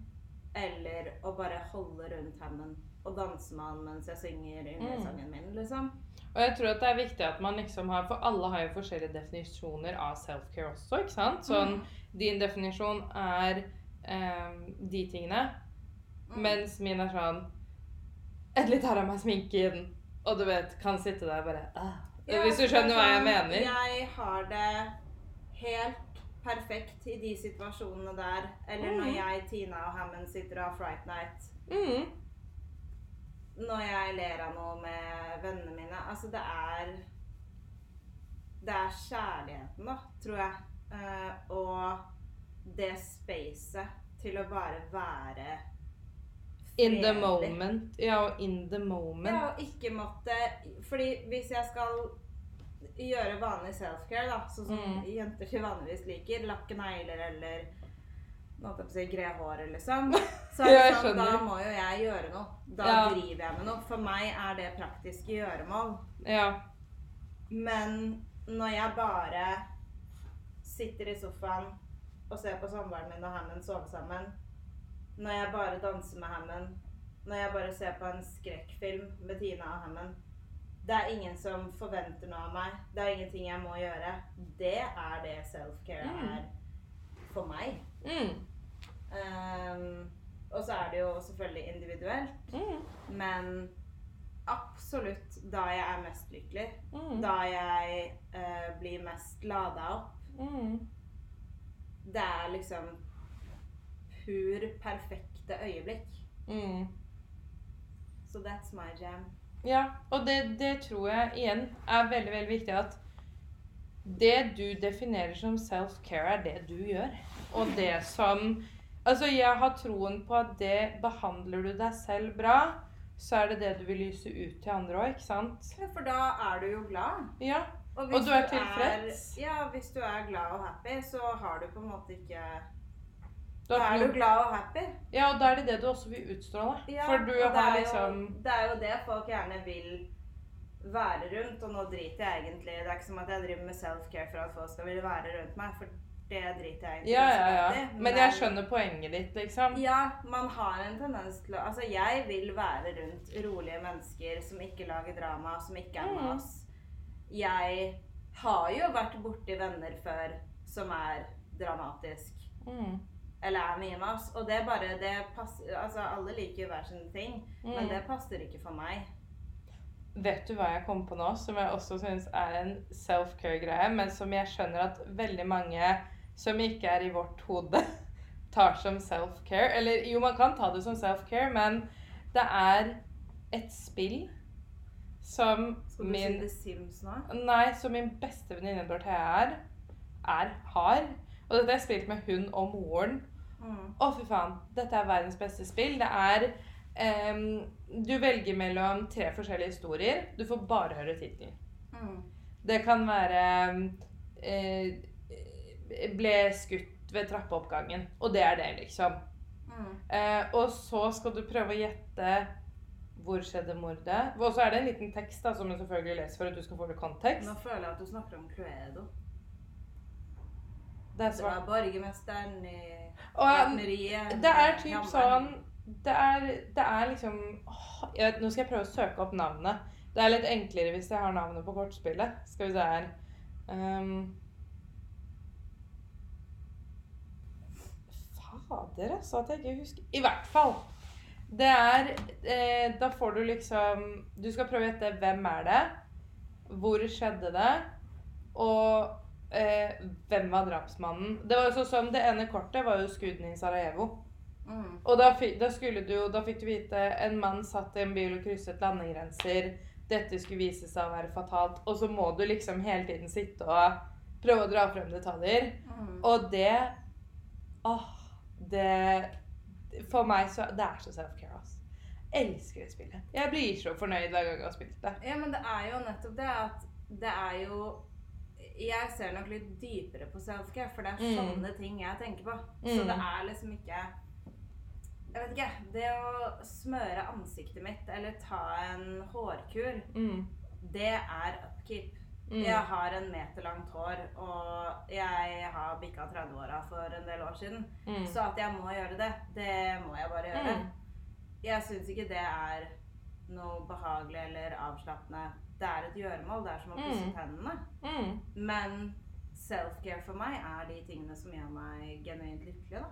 Eller å bare holde rundt hemmen og danser med han mens jeg synger Mm. sangen min, liksom. Og jeg tror at det er viktig at man liksom har For alle har jo forskjellige definisjoner av self-care også, ikke sant? Sånn, Mm. din definisjon er eh, de tingene, Mm. mens min er sånn Endelig tar av meg sminken, og du vet, kan sitte der bare ah. Ja, Hvis du er skjønner hva jeg sånn, mener. Jeg har det helt perfekt i de situasjonene der. Eller når Mhm. jeg, Tina og Hammond sitter og har Fright Night. Mm. Når jeg ler av noe med vennene mine. Altså, det er Det er kjærligheten, da, tror jeg. Uh, og det spacet til å bare være In the moment. Ja, og in the moment. Ja, og ikke måtte Fordi hvis jeg skal gjøre vanlig self-care, da, sånn som Mm. jenter til vanligvis liker, lakke negler eller nå holdt jeg på å si gre håret, liksom, *laughs* så er Ja, det jeg sånn, da må jo jeg gjøre noe. Da Ja. driver jeg med noe. For meg er det praktiske gjøremål. Ja. Men når jeg bare sitter i sofaen og ser på samboeren min og Hammond sove sammen, når jeg bare danser med Hammond, når jeg bare ser på en skrekkfilm med Tina og Hammond Det er ingen som forventer noe av meg. Det er ingenting jeg må gjøre. Det er det self-care Mm. er for meg. Mm. Ehm, og så er det jo selvfølgelig individuelt, Mm. men absolutt da jeg er mest lykkelig. Mm. Da jeg uh, blir mest lada opp. Mm. Det er liksom pur perfekte øyeblikk. Mm. Så that's my jam. Ja, og det, det tror jeg igjen er veldig, veldig viktig at det du definerer som self-care, er det du gjør. Og det som Altså, jeg har troen på at det behandler du deg selv bra, så er det det du vil lyse ut til andre òg, ikke sant? Ja, for da er du jo glad. Ja. Og, Og du er tilfreds. ja, hvis du er glad og happy, så har du på en måte ikke Da er du glad og happy. Ja, og da er det det du også vil utstråle. Ja, For du har er liksom jo, Det er jo det folk gjerne vil være rundt, og nå driter jeg egentlig Det er ikke som at jeg driver med self-care for at folk skal ville være rundt meg, for det driter jeg i. Ja, ja, ja. Men, Men jeg skjønner poenget ditt, liksom. Ja, man har en tendens til å Altså, jeg vil være rundt rolige mennesker som ikke lager drama, som ikke er med oss. Jeg har jo vært borti venner før som er dramatisk. Mm. Eller er mye mas. Og det bare det passer Altså, alle liker jo hver sin ting, men Mm. det passer ikke for meg. Vet du hva jeg kom på nå, som jeg også syns er en self-care-greie, men som jeg skjønner at veldig mange som ikke er i vårt hode, *laughs* tar som self-care? Eller jo, man kan ta det som self-care, men det er et spill som Skal du min si The Sims nå? Nei, som min beste venninne Dorthea er, er, har. Og dette har jeg spilt med hun og moren. Mm. Å, fy faen. Dette er verdens beste spill. Det er um, Du velger mellom tre forskjellige historier. Du får bare høre tittelen. Mm. Det kan være eh, Ble skutt ved trappeoppgangen. Og det er det, liksom. Mm. Eh, og så skal du prøve å gjette hvor skjedde mordet. Og så er det en liten tekst da, som du selvfølgelig leser for at du skal få litt kontekst. Nå føler jeg at du snakker om Cluedo. Det er Det var svart. borgermesteren i gartneriet. Det er typ sånn Det er, det er liksom åh, jeg, Nå skal jeg prøve å søke opp navnet. Det er litt enklere hvis jeg har navnet på kortspillet. Skal vi se her um, Fader, altså. At jeg ikke husker I hvert fall. Det er eh, Da får du liksom Du skal prøve å gjette hvem er det, hvor skjedde det, og eh, hvem var drapsmannen. Det var jo sånn som Det ene kortet var jo skuddene i Sarajevo. Mm. Og da, da skulle du Da fikk du vite en mann satt i en bil og krysset landegrenser. Dette skulle vise seg å være fatalt. Og så må du liksom hele tiden sitte og prøve å dra frem detaljer. Mm. Og det Åh, det For meg så Det er så self-care, altså. Elsker det spillet. Jeg blir så fornøyd hver gang jeg har spilt det. Ja, men det er jo nettopp det at det er jo Jeg ser nok litt dypere på self-care, for det er Mm. sånne ting jeg tenker på. Så Mm. det er liksom ikke Jeg vet ikke. Det å smøre ansiktet mitt eller ta en hårkur, Mm. det er upkeep. Mm. Jeg har en meter langt hår, og jeg har bikka 30-åra for en del år siden. Mm. Så at jeg må gjøre det, det må jeg bare gjøre. Mm. Jeg syns ikke det er noe behagelig eller avslappende. Det er et gjøremål. Det er som å pusse Mm. tennene. Mm. Men self-care for meg er de tingene som gjør meg genuint lykkelig. da.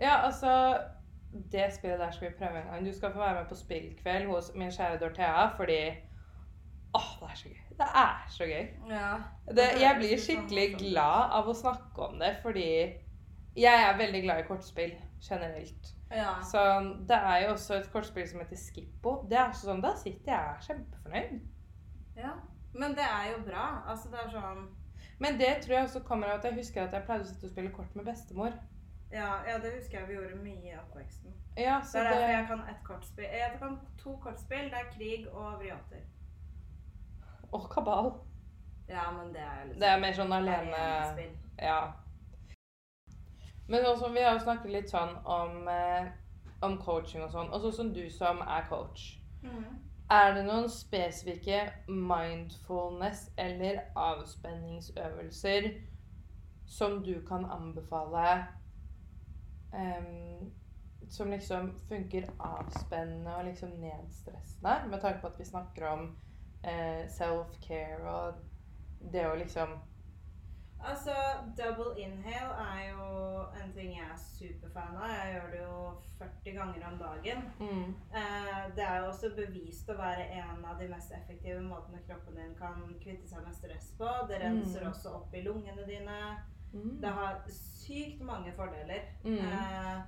Ja, altså Det spillet der skal vi prøve en gang. Du skal få være med på spillkveld hos min kjære Dorthea, fordi Åh, det er så gøy. Det er så gøy. Ja. Det, jeg blir skikkelig glad av å snakke om det, fordi jeg er veldig glad i kortspill generelt. Ja. Så det er jo også et kortspill som heter Skippo. Det er sånn, Da sitter jeg kjempefornøyd. ja. Men det er jo bra. Altså, det er sånn Men det tror jeg også kommer av at jeg husker at jeg pleide å sitte og spille kort med bestemor. Ja, ja det husker jeg vi gjorde mye i oppveksten. Ja, Det så er derfor det jeg kan ett kortspill. Jeg kan to kortspill. Det er krig og vrioter. Og kabal. Ja, men det er liksom Det er mer sånn alene. Ja. Men også, vi har jo snakket litt sånn om, eh, om coaching og sånn. Og sånn som du som er coach. Mm. Er det noen spesifikke mindfulness- eller avspenningsøvelser som du kan anbefale um, som liksom funker avspennende og liksom nedstressende? Med tanke på at vi snakker om eh, self-care og det å liksom Altså, double inhale er jo en ting jeg er superfan av. Jeg gjør det jo 40 ganger om dagen. mm, Eh, det er jo også bevist å være en av de mest effektive måtene kroppen din kan kvitte seg med stress på. Det renser Mm. også opp i lungene dine. mm, Det har sykt mange fordeler. Mm. Eh,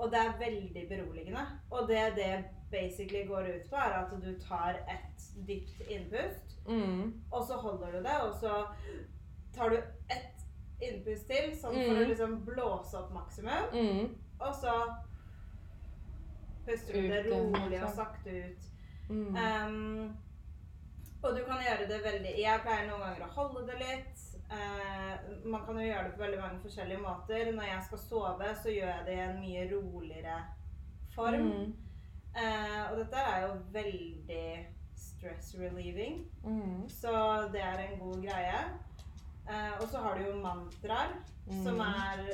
og det er veldig beroligende. Og det det basically går ut på, er at du tar et dypt innpust, mm, og så holder du det, og så tar du ett innpust til, sånn for Mm. å liksom blåse opp maksimum, mm, og så puster du det rolig og sakte ut. mm. Um, og du kan gjøre det veldig Jeg pleier noen ganger å holde det litt. Eh, man kan jo gjøre det på veldig mange forskjellige måter. Når jeg skal sove, så gjør jeg det i en mye roligere form. Mm, Eh, og dette er jo veldig stress relieving, mm, så det er en god greie. Eh, og så har du jo mantraer, som Mm. er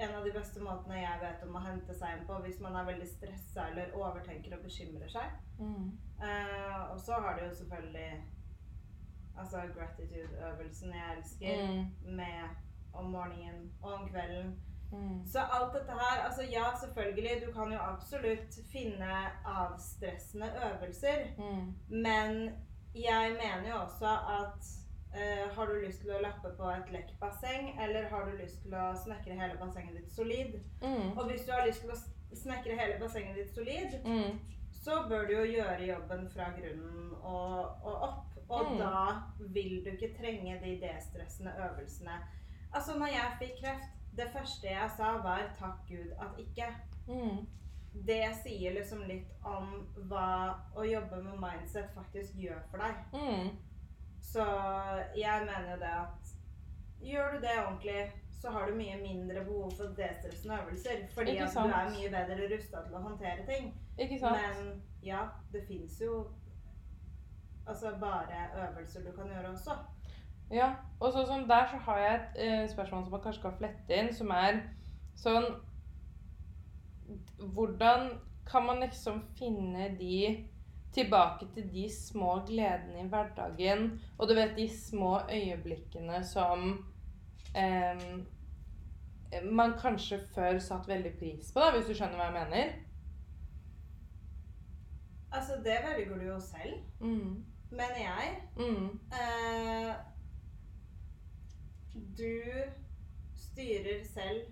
en av de beste måtene jeg vet om å hente seg inn på hvis man er veldig stressa eller overtenker og bekymrer seg. mm, Eh, og så har du jo selvfølgelig altså gratitude-øvelsen jeg elsker, mm, med om morgenen og om kvelden. mm. Så alt dette her Altså ja, selvfølgelig, du kan jo absolutt finne avstressende øvelser, Mm. men jeg mener jo også at uh, har du lyst til å lappe på et lekkbasseng, eller har du lyst til å snekre hele bassenget ditt solid? Mm. Og hvis du har lyst til å snekre hele bassenget ditt solid, Mm. så bør du jo gjøre jobben fra grunnen og, og. Og Mm. da vil du ikke trenge de destressende øvelsene. Altså, når jeg fikk kreft, det første jeg sa var 'takk Gud at ikke'. Mm. Det sier liksom litt om hva å jobbe med mindset faktisk gjør for deg. Mm. Så jeg mener jo det at gjør du det ordentlig, så har du mye mindre behov for destressende øvelser. Fordi at du er mye bedre rusta til å håndtere ting. Men ja, det fins jo altså bare øvelser du kan gjøre også. Ja, og så som der så har jeg et eh, spørsmål som man kanskje kan flette inn, som er sånn Hvordan kan man liksom finne de tilbake til de små gledene i hverdagen, og du vet de små øyeblikkene som eh, man kanskje før satt veldig pris på, da, hvis du skjønner hva jeg mener? Altså, det velger du jo selv, Mm. Mener jeg. Mm. Eh, du styrer selv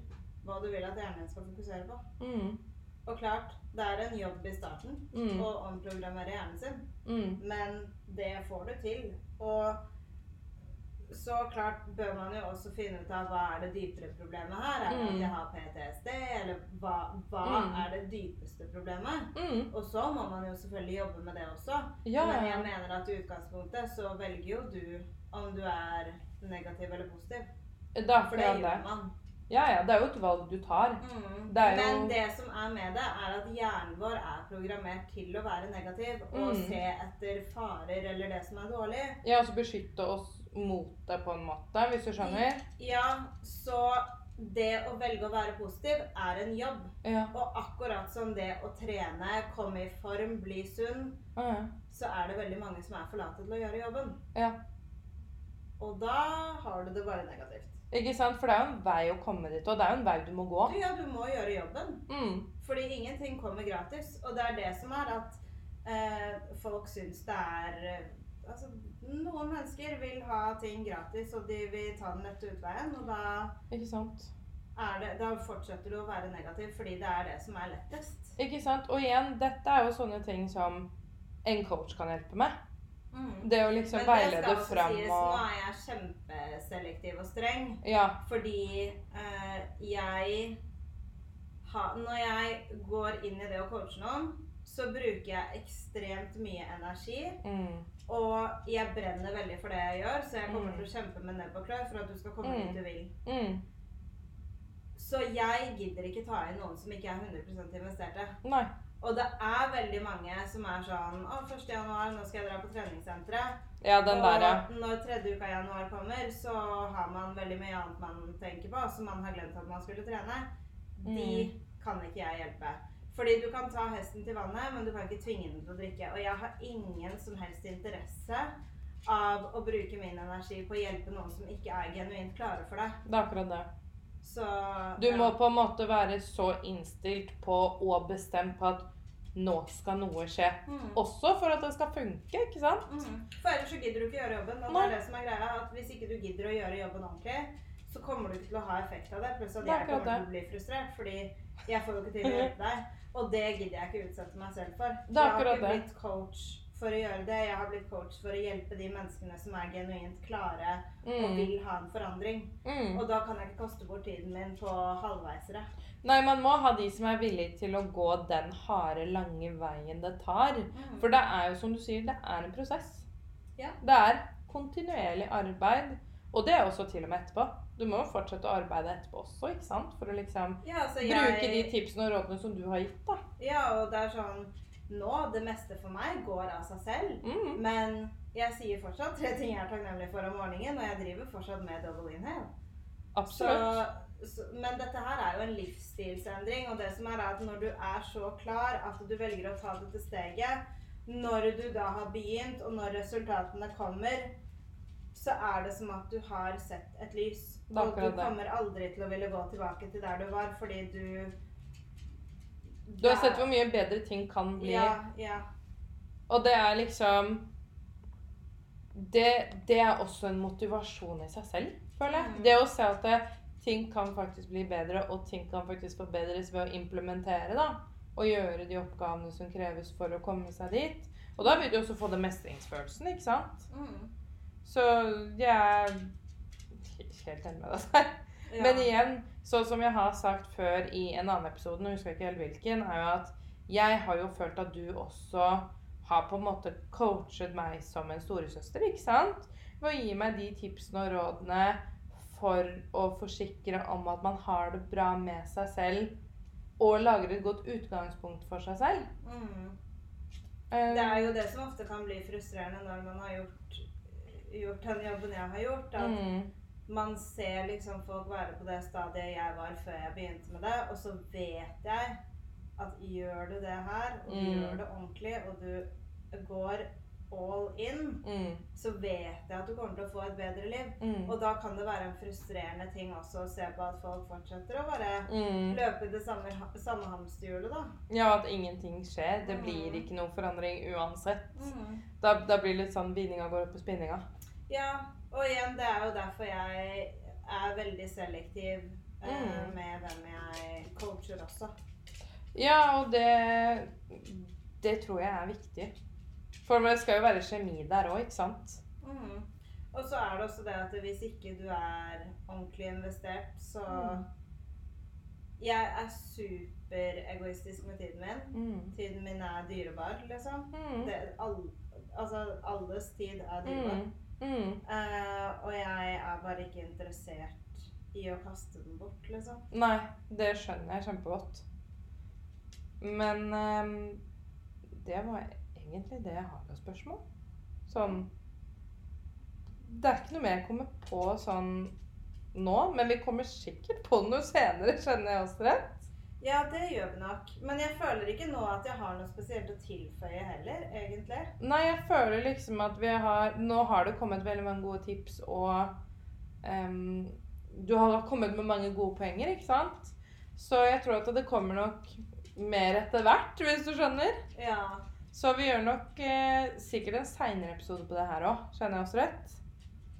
hva du vil at hjernen skal fokusere på. Mm. Og klart, det er en jobb i starten Mm. å omprogrammere hjernen sin. Mm. Men det får du til. Og så klart bør man jo også finne ut av hva er det dypere problemet her. Er det Mm. at jeg har PTSD, eller hva, hva Mm. er det dypeste problemet? Mm. Og så må man jo selvfølgelig jobbe med det også. Ja, Men jeg mener at i utgangspunktet så velger jo du om du er negativ eller positiv. Er For det gjør det. man. Ja, ja, det er jo et valg du tar. Mm. Det jo- Men det som er med det, er at hjernen vår er programmert til å være negativ og Mm. se etter farer eller det som er dårlig. Ja, altså beskytte oss mot deg, på en måte, hvis du skjønner? Ja, så det å velge å være positiv er en jobb. Ja. Og akkurat som det å trene, komme i form, bli sunn, Ja. så er det veldig mange som er for late til å gjøre jobben. ja. Og da har du det bare negativt. Ikke sant? For det er jo en vei å komme dit, og det er jo en vei du må gå. Du, ja, du må gjøre jobben. Mm. Fordi ingenting kommer gratis. Og det er det som er at eh, folk syns det er eh, Altså, noen mennesker vil ha ting gratis, og de vil ta den lette utveien. Og da, Ikke sant? er det, da fortsetter du å være negativ fordi det er det som er lettest. Ikke sant? Og igjen, dette er jo sånne ting som en coach kan hjelpe med. Mm. Det å liksom Men veilede fram og nå er jeg kjempeselektiv og streng. Ja. Fordi øh, jeg ha, Når jeg går inn i det å coache noen, så bruker jeg ekstremt mye energi. Mm. Og jeg brenner veldig for det jeg gjør, så jeg kommer Mm. til å kjempe med nebb og klør for at du skal komme Mm. dit du vil. Mm. Så jeg gidder ikke ta inn noen som ikke er 100 investerte. Nei. Og det er veldig mange som er sånn Å, 1. januar, nå skal jeg dra på treningssenteret. Ja, den og der, ja. når tredje uka i januar kommer, så har man veldig mye annet man tenker på, som man har glemt at man skulle trene. De Mm. kan ikke jeg hjelpe. Fordi du kan ta hesten til vannet, men du kan ikke tvinge den til å drikke. Og jeg har ingen som helst interesse av å bruke min energi på å hjelpe noen som ikke er genuint klare for det. Det er akkurat det. Så Du ja. må på en måte være så innstilt på og bestemt på at nå skal noe skje. Mm. Også for at det skal funke, ikke sant? Mm. For ellers så gidder du ikke gjøre jobben. Og det er det som er greia, at hvis ikke du gidder å gjøre jobben ordentlig, så kommer du ikke til å ha effekt av det. Pluss at jeg kommer til å bli frustrert, fordi jeg får jo ikke til å hjelpe deg. Og det gidder jeg ikke utsette meg selv for. Jeg har ikke blitt coach for å gjøre det. Jeg har blitt coach for å hjelpe de menneskene som er genuint klare og Mm. vil ha en forandring. Mm. Og da kan jeg ikke kaste bort tiden min på halvveisere. Nei, man må ha de som er villige til å gå den harde, lange veien det tar. Mm. For det er jo som du sier, det er en prosess. Ja. Det er kontinuerlig arbeid. Og det er også til og med etterpå. Du må jo fortsette å arbeide etterpå også, ikke sant? For å liksom Ja, jeg, bruke de tipsene og rådene som du har gitt, da. ja, og det er sånn Nå, det meste for meg går av seg selv. Mm. Men jeg sier fortsatt tre ting jeg er takknemlig for om morgenen, og jeg driver fortsatt med double inhale. Så, Absolutt. så, men dette her er jo en livsstilsendring, og det som er at når du er så klar at du velger å ta dette steget, når du da har begynt, og når resultatene kommer, så er det som at du har sett et lys. Og du kommer aldri til å ville gå tilbake til der du var, fordi du Du har sett hvor mye bedre ting kan bli. Ja, ja. Og det er liksom det, det er også en motivasjon i seg selv, føler jeg. Mm. Det å se at det, ting kan faktisk bli bedre, og ting kan faktisk forbedres ved å implementere, da. Og gjøre de oppgavene som kreves for å komme seg dit. Og da vil du også få den mestringsfølelsen, ikke sant? Mm. Så jeg er helt enig med deg ja. Men igjen, sånn som jeg har sagt før i en annen episode, nå husker jeg ikke helt hvilken, er jo at jeg har jo følt at du også har på en måte coachet meg som en storesøster, ikke sant? Ved å gi meg de tipsene og rådene for å forsikre om at man har det bra med seg selv, og lager et godt utgangspunkt for seg selv. Mm. Eh, Det er jo det som ofte kan bli frustrerende når man har gjort, gjort den jobben jeg har gjort. At mm, man ser liksom folk være på det stadiet jeg var før jeg begynte med det, og så vet jeg at gjør du det her, og du Mm. gjør det ordentlig, og du går all in, mm, så vet jeg at du kommer til å få et bedre liv. mm, Og da kan det være en frustrerende ting også å se på at folk fortsetter å bare mm. løpe i det samme, samme hamsterhjulet, da. Ja, at ingenting skjer. Det blir Mm. ikke noe forandring uansett. Da, da blir det litt sånn bindinga går opp på spinninga. Ja, og igjen, det er jo derfor jeg er veldig selektiv eh, Mm. med hvem jeg coacher også. Ja, og det Det tror jeg er viktig. For det skal jo være kjemi der òg, ikke sant? Mm. Og så er det også det at hvis ikke du er ordentlig investert, så Mm. Jeg er superegoistisk med tiden min. Mm. Tiden min er dyrebar, liksom. Mm. Det, all, altså, alles tid er dyrebar. Mm. Eh, og jeg er bare ikke interessert i å kaste den bort, liksom. Nei, det skjønner jeg kjempegodt. Men ehm, det var egentlig det jeg har av spørsmål. Sånn Det er ikke noe mer jeg kommer på sånn nå, men vi kommer sikkert på noe senere, skjønner jeg også rett? Ja, det gjør vi nok. Men jeg føler ikke nå at jeg har noe spesielt å tilføye heller, egentlig. Nei, jeg føler liksom at vi har Nå har det kommet veldig mange gode tips, og um, du har kommet med mange gode poenger, ikke sant? Så jeg tror at det kommer nok mer etter hvert, hvis du skjønner. Ja. Så vi gjør nok eh, sikkert en seinere episode på det her òg. Skjønner jeg oss rett?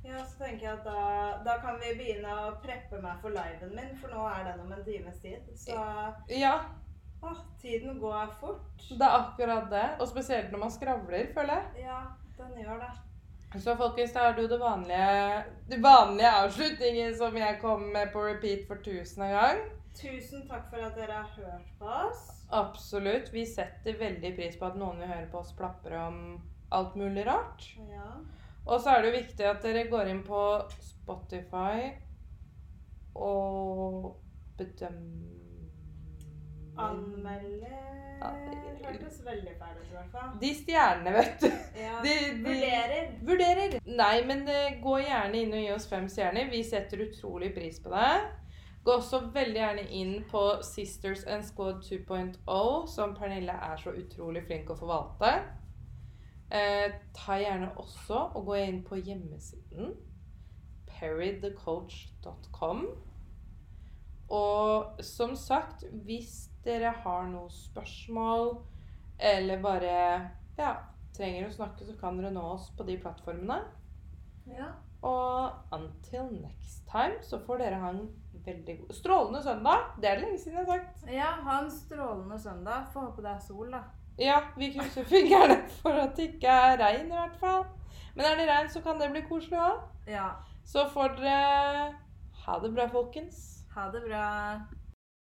Ja, så tenker jeg at da, da kan vi begynne å preppe meg for liven min, for nå er den om en times tid. Så Ja, Å, tiden går fort. det er akkurat det. Og spesielt når man skravler, føler jeg. Ja, den gjør det. Så folkens, da er det jo det vanlige, det vanlige avslutningen som jeg kom med på repeat for tusende gang. Tusen takk for at dere har hørt på oss. Absolutt. Vi setter veldig pris på at noen vil høre på oss plapre om alt mulig rart. Ja. Og så er det jo viktig at dere går inn på Spotify og bedømmer Anmelde Hørtes veldig feil ut, i hvert fall. De stjernene, vet du. Ja. De- de- Vurderer. Vurderer. Nei, men eh, gå gjerne inn og gi oss fem stjerner. Vi setter utrolig pris på det. Gå også veldig gjerne inn på Sisters and Squad 2.0, som Pernille er så utrolig flink å forvalte. Eh, ta gjerne også og gå inn på hjemmesiden perrythecoach.com. Og som sagt, hvis dere har noen spørsmål eller bare ja, trenger å snakke, så kan dere nå oss på de plattformene. Ja. Og until next time så får dere ha en veldig god Strålende søndag! Det er det lenge siden jeg har sagt. ja, ha en strålende søndag. Får håpe det er sol, da. Ja, vi krysser *laughs* fingrene for at det ikke er regn, i hvert fall. Men er det regn, så kan det bli koselig òg. Ja. Så får dere ha det bra, folkens. Ha det bra.